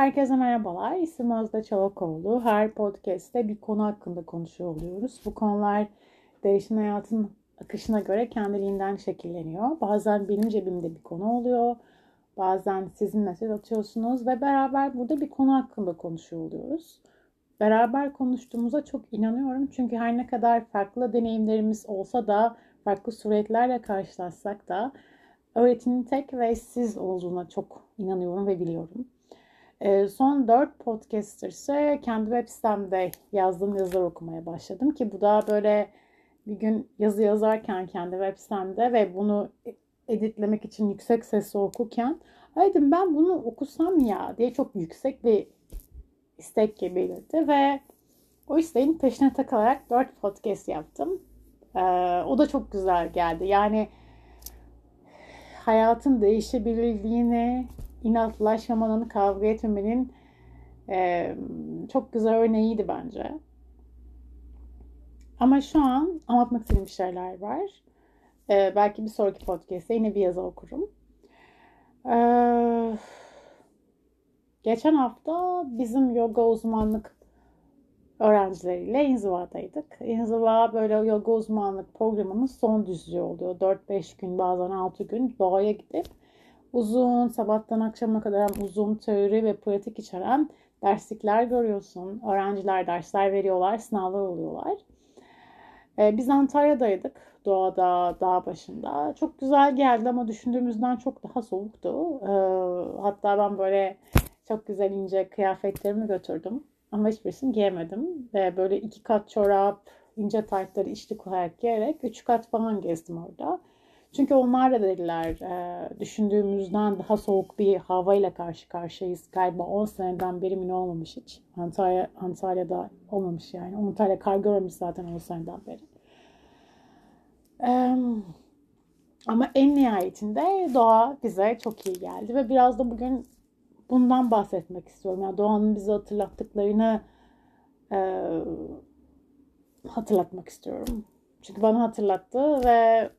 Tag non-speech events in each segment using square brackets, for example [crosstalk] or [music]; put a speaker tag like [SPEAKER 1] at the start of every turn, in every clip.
[SPEAKER 1] Herkese merhabalar. İsim Özde Çolakoğlu. Her podcast'te bir konu hakkında konuşuyor oluyoruz. Bu konular değişen hayatın akışına göre kendiliğinden şekilleniyor. Bazen benim cebimde bir konu oluyor. Bazen sizin mesaj atıyorsunuz ve beraber burada bir konu hakkında konuşuyor oluyoruz. Beraber konuştuğumuza çok inanıyorum. Çünkü her ne kadar farklı deneyimlerimiz olsa da, farklı süreçlerle karşılaşsak da öğretinin tek ve siz olduğuna çok inanıyorum ve biliyorum. Ee, son 4 podcaster ise kendi web sitemde yazdığım yazılar okumaya başladım ki bu da böyle bir gün yazı yazarken kendi web sitemde ve bunu editlemek için yüksek sesle okurken dedim ben bunu okusam ya diye çok yüksek bir istek gibiydi ve o isteğin peşine takılarak 4 podcast yaptım. Ee, o da çok güzel geldi. Yani hayatın değişebildiğini, inatlaşmamanın, kavga etmemenin e, çok güzel örneğiydi bence. Ama şu an anlatmak istediğim şeyler var. Ee, belki bir sonraki podcast'te yine bir yazı okurum. Ee, geçen hafta bizim yoga uzmanlık öğrencileriyle inzivadaydık. İnziva böyle yoga uzmanlık programının son düzlüğü oluyor. 4-5 gün bazen 6 gün doğaya gidip uzun sabahtan akşama kadar uzun teori ve pratik içeren derslikler görüyorsun. Öğrenciler dersler veriyorlar, sınavlar oluyorlar. Ee, biz Antalya'daydık. Doğada, dağ başında. Çok güzel geldi ama düşündüğümüzden çok daha soğuktu. Ee, hatta ben böyle çok güzel ince kıyafetlerimi götürdüm. Ama hiçbirisini giyemedim. Ve böyle iki kat çorap, ince taytları içli koyarak giyerek üç kat falan gezdim orada. Çünkü onlar da dediler e, düşündüğümüzden daha soğuk bir havayla karşı karşıyayız. Galiba 10 seneden beri mi olmamış hiç. Antalya, Antalya'da olmamış yani. Antalya kar görmemiş zaten 10 seneden beri. Ama en nihayetinde doğa bize çok iyi geldi. Ve biraz da bugün bundan bahsetmek istiyorum. Yani doğanın bize hatırlattıklarını e, hatırlatmak istiyorum. Çünkü bana hatırlattı ve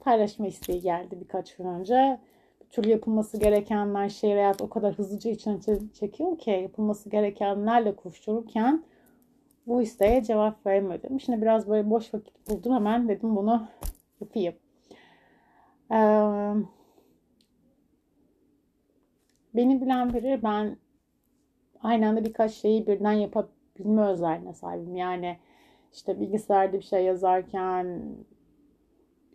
[SPEAKER 1] paylaşma isteği geldi birkaç gün önce. Bir türlü yapılması gerekenler şehir hayat o kadar hızlıca içine çekiyor ki yapılması gerekenlerle koştururken bu isteğe cevap veremedim. Şimdi biraz böyle boş vakit buldum hemen dedim bunu yapayım. Ee, beni bilen biri ben aynı anda birkaç şeyi birden yapabilme özelliğine sahibim. Yani işte bilgisayarda bir şey yazarken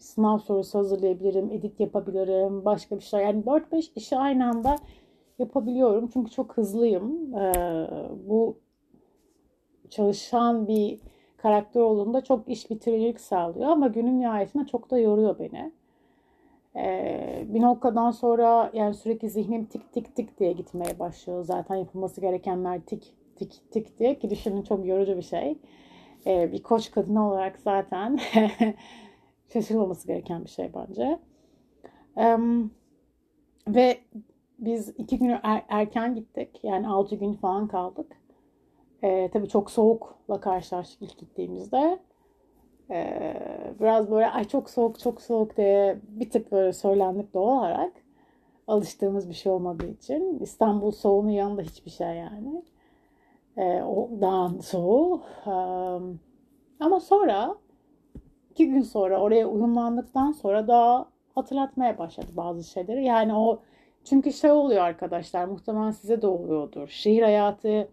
[SPEAKER 1] sınav sorusu hazırlayabilirim, edit yapabilirim, başka bir şey. Yani 4-5 işi aynı anda yapabiliyorum. Çünkü çok hızlıyım. Ee, bu çalışan bir karakter olduğunda çok iş bitiricilik sağlıyor ama günün nihayetinde çok da yoruyor beni. Ee, bir noktadan sonra yani sürekli zihnim tik tik tik diye gitmeye başlıyor. Zaten yapılması gerekenler tik tik tik diye ki düşünün çok yorucu bir şey. Ee, bir koç kadını olarak zaten [laughs] şaşırılması gereken bir şey bence. Ee, ve biz iki gün er, erken gittik. Yani altı gün falan kaldık. Ee, tabii çok soğukla karşılaştık ilk gittiğimizde. Ee, biraz böyle ay çok soğuk çok soğuk diye bir tık böyle söylendik doğal olarak. Alıştığımız bir şey olmadığı için. İstanbul soğuğunun yanında hiçbir şey yani. Ee, o dağın soğuğu. Ee, ama sonra iki gün sonra oraya uyumlandıktan sonra da hatırlatmaya başladı bazı şeyleri. Yani o çünkü şey oluyor arkadaşlar muhtemelen size de oluyordur. Şehir hayatı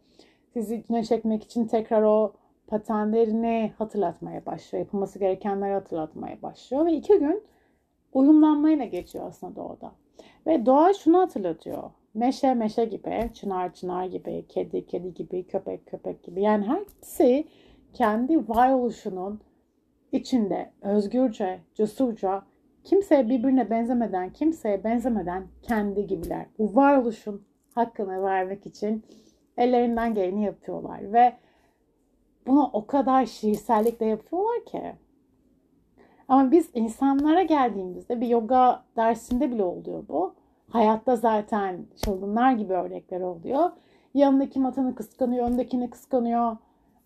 [SPEAKER 1] sizi içine çekmek için tekrar o patenlerini hatırlatmaya başlıyor. Yapılması gerekenleri hatırlatmaya başlıyor. Ve iki gün uyumlanmayla geçiyor aslında doğada. Ve doğa şunu hatırlatıyor. Meşe meşe gibi, çınar çınar gibi, kedi kedi gibi, köpek köpek gibi. Yani hepsi kendi varoluşunun içinde özgürce, cesurca, kimseye birbirine benzemeden, kimseye benzemeden kendi gibiler. Bu varoluşun hakkını vermek için ellerinden geleni yapıyorlar ve bunu o kadar şiirsellikle yapıyorlar ki. Ama biz insanlara geldiğimizde bir yoga dersinde bile oluyor bu. Hayatta zaten çılgınlar gibi örnekler oluyor. Yanındaki matanı kıskanıyor, öndekini kıskanıyor.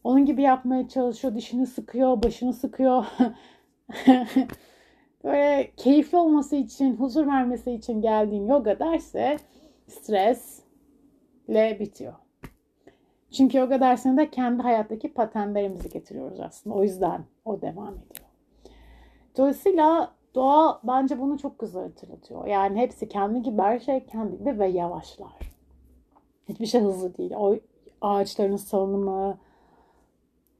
[SPEAKER 1] Onun gibi yapmaya çalışıyor, dişini sıkıyor, başını sıkıyor. [laughs] Böyle keyifli olması için, huzur vermesi için geldiğin yoga derse stres, ile bitiyor. Çünkü yoga dersinde kendi hayattaki patentlerimizi getiriyoruz aslında. O yüzden o devam ediyor. Dolayısıyla doğa bence bunu çok güzel hatırlatıyor. Yani hepsi kendi gibi, her şey kendi gibi ve yavaşlar. Hiçbir şey hızlı değil. O ağaçların salınımı,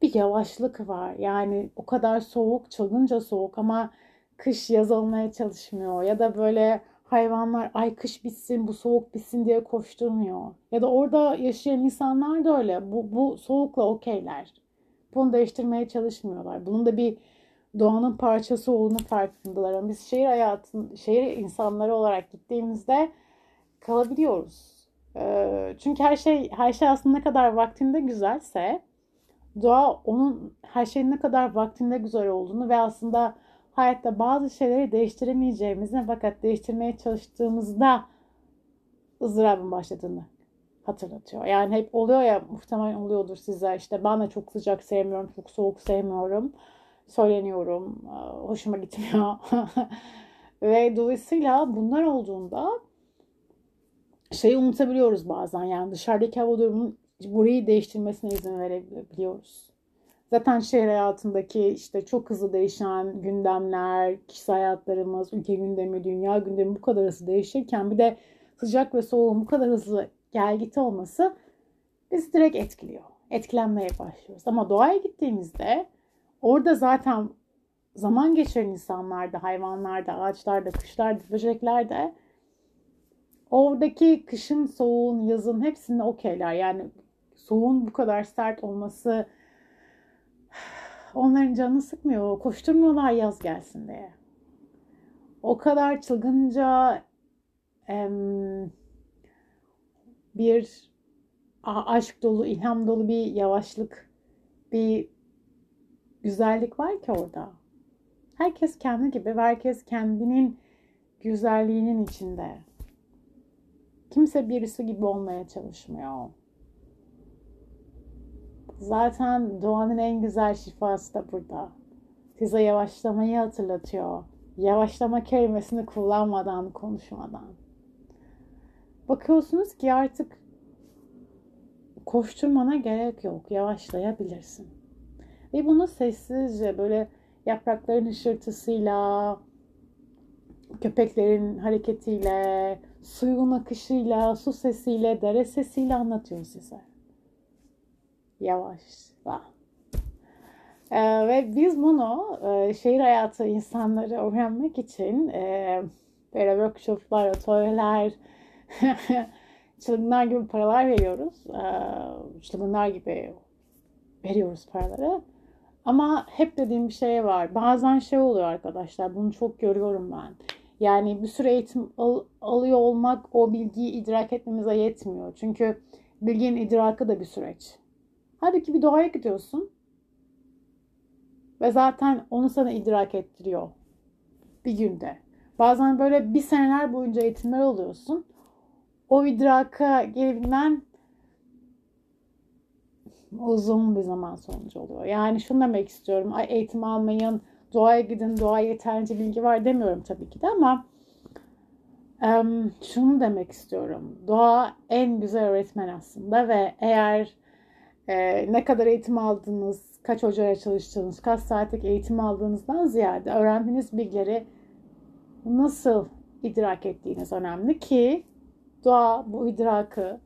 [SPEAKER 1] bir yavaşlık var. Yani o kadar soğuk, çılgınca soğuk ama kış yaz olmaya çalışmıyor. Ya da böyle hayvanlar ay kış bitsin, bu soğuk bitsin diye koşturmuyor. Ya da orada yaşayan insanlar da öyle. Bu, bu soğukla okeyler. Bunu değiştirmeye çalışmıyorlar. Bunun da bir doğanın parçası olduğunu farkındalar. Ama biz şehir hayatın, şehir insanları olarak gittiğimizde kalabiliyoruz. Çünkü her şey her şey aslında ne kadar vaktinde güzelse doğa onun her şeyin ne kadar vaktinde güzel olduğunu ve aslında hayatta bazı şeyleri değiştiremeyeceğimizi fakat değiştirmeye çalıştığımızda ızdırabın başladığını hatırlatıyor. Yani hep oluyor ya muhtemelen oluyordur size işte ben de çok sıcak sevmiyorum, çok soğuk sevmiyorum. Söyleniyorum, hoşuma gitmiyor. [laughs] ve dolayısıyla bunlar olduğunda şeyi unutabiliyoruz bazen. Yani dışarıdaki hava durumunun burayı değiştirmesine izin verebiliyoruz. Zaten şehir hayatındaki işte çok hızlı değişen gündemler, kişisel hayatlarımız, ülke gündemi, dünya gündemi bu kadar hızlı değişirken bir de sıcak ve soğuğun bu kadar hızlı gel git olması bizi direkt etkiliyor. Etkilenmeye başlıyoruz. Ama doğaya gittiğimizde orada zaten zaman geçiren insanlarda, hayvanlarda, ağaçlarda, kuşlarda, böceklerde oradaki kışın, soğuğun, yazın hepsinde okeyler. Yani soğuğun bu kadar sert olması [sighs] onların canını sıkmıyor. Koşturmuyorlar yaz gelsin diye. O kadar çılgınca em, bir aşk dolu, ilham dolu bir yavaşlık, bir güzellik var ki orada. Herkes kendi gibi ve herkes kendinin güzelliğinin içinde. Kimse birisi gibi olmaya çalışmıyor. Zaten doğanın en güzel şifası da burada. Size yavaşlamayı hatırlatıyor. Yavaşlama kelimesini kullanmadan, konuşmadan. Bakıyorsunuz ki artık koşturmana gerek yok. Yavaşlayabilirsin. Ve bunu sessizce böyle yaprakların hışırtısıyla, köpeklerin hareketiyle, suyun akışıyla, su sesiyle, dere sesiyle anlatıyor size yavaşla. Ee, ve biz bunu e, şehir hayatı insanları öğrenmek için e, böyle workshoplar, atölyeler, [laughs] çılgınlar gibi paralar veriyoruz. E, çılgınlar gibi veriyoruz paraları. Ama hep dediğim bir şey var. Bazen şey oluyor arkadaşlar. Bunu çok görüyorum ben. Yani bir süre eğitim al, alıyor olmak o bilgiyi idrak etmemize yetmiyor. Çünkü bilginin idrakı da bir süreç. Halbuki bir doğaya gidiyorsun. Ve zaten onu sana idrak ettiriyor. Bir günde. Bazen böyle bir seneler boyunca eğitimler alıyorsun. O idraka gelebilmen uzun bir zaman sonucu oluyor. Yani şunu demek istiyorum. Ay eğitim almayın, doğaya gidin, doğaya yeterince bilgi var demiyorum tabii ki de ama şunu demek istiyorum. Doğa en güzel öğretmen aslında ve eğer e, ne kadar eğitim aldınız, kaç hocaya çalıştınız, kaç saatlik eğitim aldığınızdan ziyade öğrendiğiniz bilgileri nasıl idrak ettiğiniz önemli ki doğa bu idrakı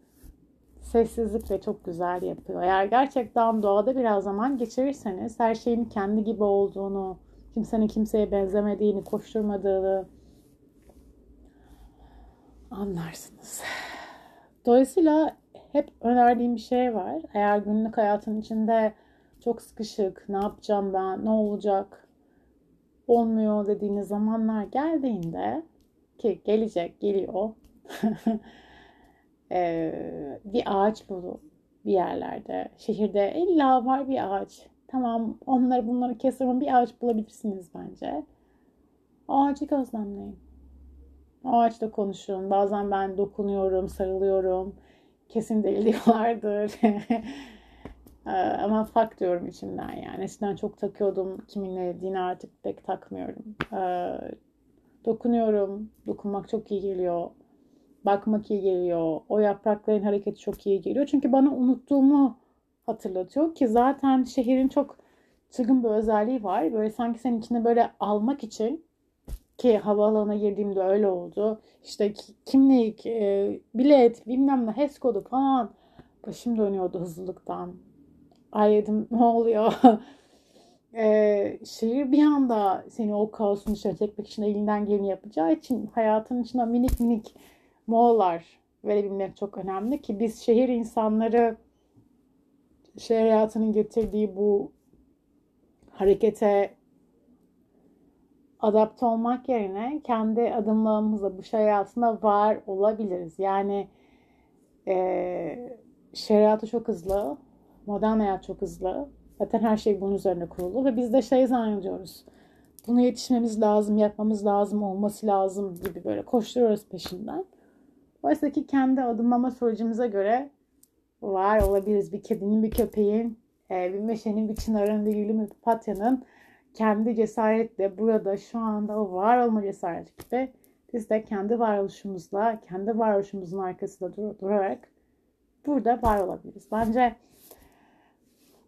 [SPEAKER 1] sessizlikle çok güzel yapıyor. Eğer gerçekten doğada biraz zaman geçirirseniz her şeyin kendi gibi olduğunu, kimsenin kimseye benzemediğini, koşturmadığını anlarsınız. Dolayısıyla hep önerdiğim bir şey var. Eğer günlük hayatın içinde çok sıkışık, ne yapacağım ben, ne olacak, olmuyor dediğiniz zamanlar geldiğinde ki gelecek, geliyor. [laughs] ee, bir ağaç bulun bir yerlerde. Şehirde illa var bir ağaç. Tamam onları bunları kesemem bir ağaç bulabilirsiniz bence. Ağacı gözlemleyin. Ağaçla konuşun. Bazen ben dokunuyorum, sarılıyorum kesin değil [laughs] diyorlardır. Ee, ama fak diyorum içimden yani. Eskiden çok takıyordum. Kiminle dediğini artık pek takmıyorum. Ee, dokunuyorum. Dokunmak çok iyi geliyor. bakmak iyi geliyor. O yaprakların hareketi çok iyi geliyor. Çünkü bana unuttuğumu hatırlatıyor ki zaten şehrin çok çılgın bir özelliği var. Böyle sanki senin içine böyle almak için ki havaalanına girdiğimde öyle oldu. İşte kimlik, e, bilet, bilmem ne, HES kodu falan. Başım dönüyordu hızlılıktan. Ay dedim ne oluyor? [laughs] e, şehir bir anda seni o kaosun içine çekmek için elinden geleni yapacağı için hayatın içine minik minik molalar verebilmek çok önemli ki biz şehir insanları şehir hayatının getirdiği bu harekete adapte olmak yerine kendi adımlarımızla bu hayatında var olabiliriz. Yani e, şehir hayatı çok hızlı, modern hayat çok hızlı. Zaten her şey bunun üzerine kurulu ve biz de şey zannediyoruz. Bunu yetişmemiz lazım, yapmamız lazım, olması lazım gibi böyle koşturuyoruz peşinden. Oysa ki kendi adımlama sürecimize göre var olabiliriz. Bir kedinin, bir köpeğin, e, bir meşenin, bir çınarın, bir gülün, bir papatyanın kendi cesaretle burada şu anda o var olma cesareti gibi biz de kendi varoluşumuzla, kendi varoluşumuzun arkasında dur durarak burada var olabiliriz. Bence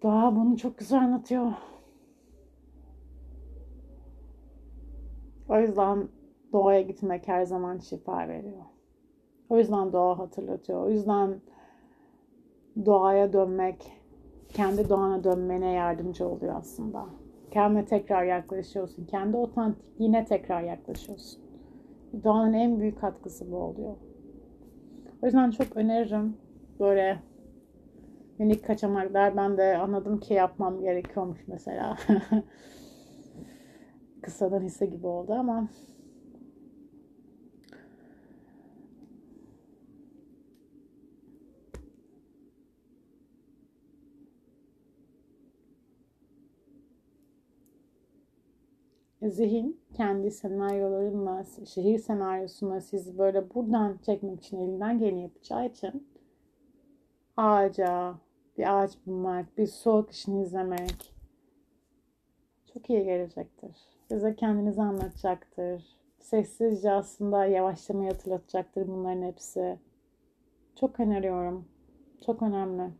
[SPEAKER 1] doğa bunu çok güzel anlatıyor. O yüzden doğaya gitmek her zaman şifa veriyor. O yüzden doğa hatırlatıyor. O yüzden doğaya dönmek, kendi doğana dönmene yardımcı oluyor aslında. Kendine tekrar yaklaşıyorsun. Kendi otantikliğine tekrar yaklaşıyorsun. Doğanın en büyük katkısı bu oluyor. O yüzden çok öneririm böyle minik kaçamaklar. Ben de anladım ki yapmam gerekiyormuş mesela. [laughs] Kısadan hisse gibi oldu ama zihin kendi senaryolarınla, şehir senaryosuna sizi böyle buradan çekmek için elinden geleni yapacağı için ağaca, bir ağaç bulmak, bir su akışını izlemek çok iyi gelecektir. Size kendinizi anlatacaktır. Sessizce aslında yavaşlamayı hatırlatacaktır bunların hepsi. Çok öneriyorum. Çok önemli.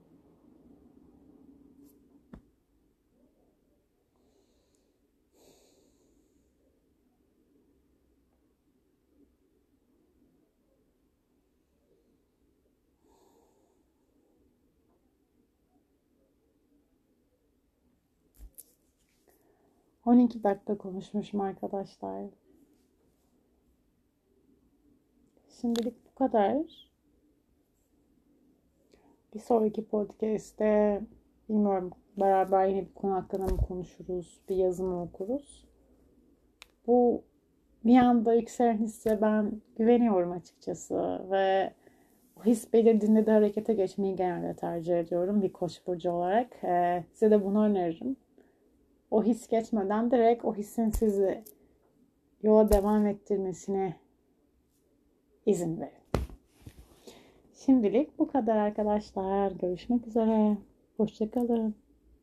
[SPEAKER 1] 12 dakika konuşmuşum arkadaşlar. Şimdilik bu kadar. Bir sonraki podcast'te bilmiyorum beraber yine bir konu hakkında mı konuşuruz, bir yazı mı okuruz. Bu bir anda yükselen hisse ben güveniyorum açıkçası ve o his belirdiğinde de harekete geçmeyi genelde tercih ediyorum bir koç burcu olarak. Ee, size de bunu öneririm o his geçmeden direkt o hissin sizi yola devam ettirmesine izin verin. Şimdilik bu kadar arkadaşlar. Görüşmek üzere. Hoşçakalın.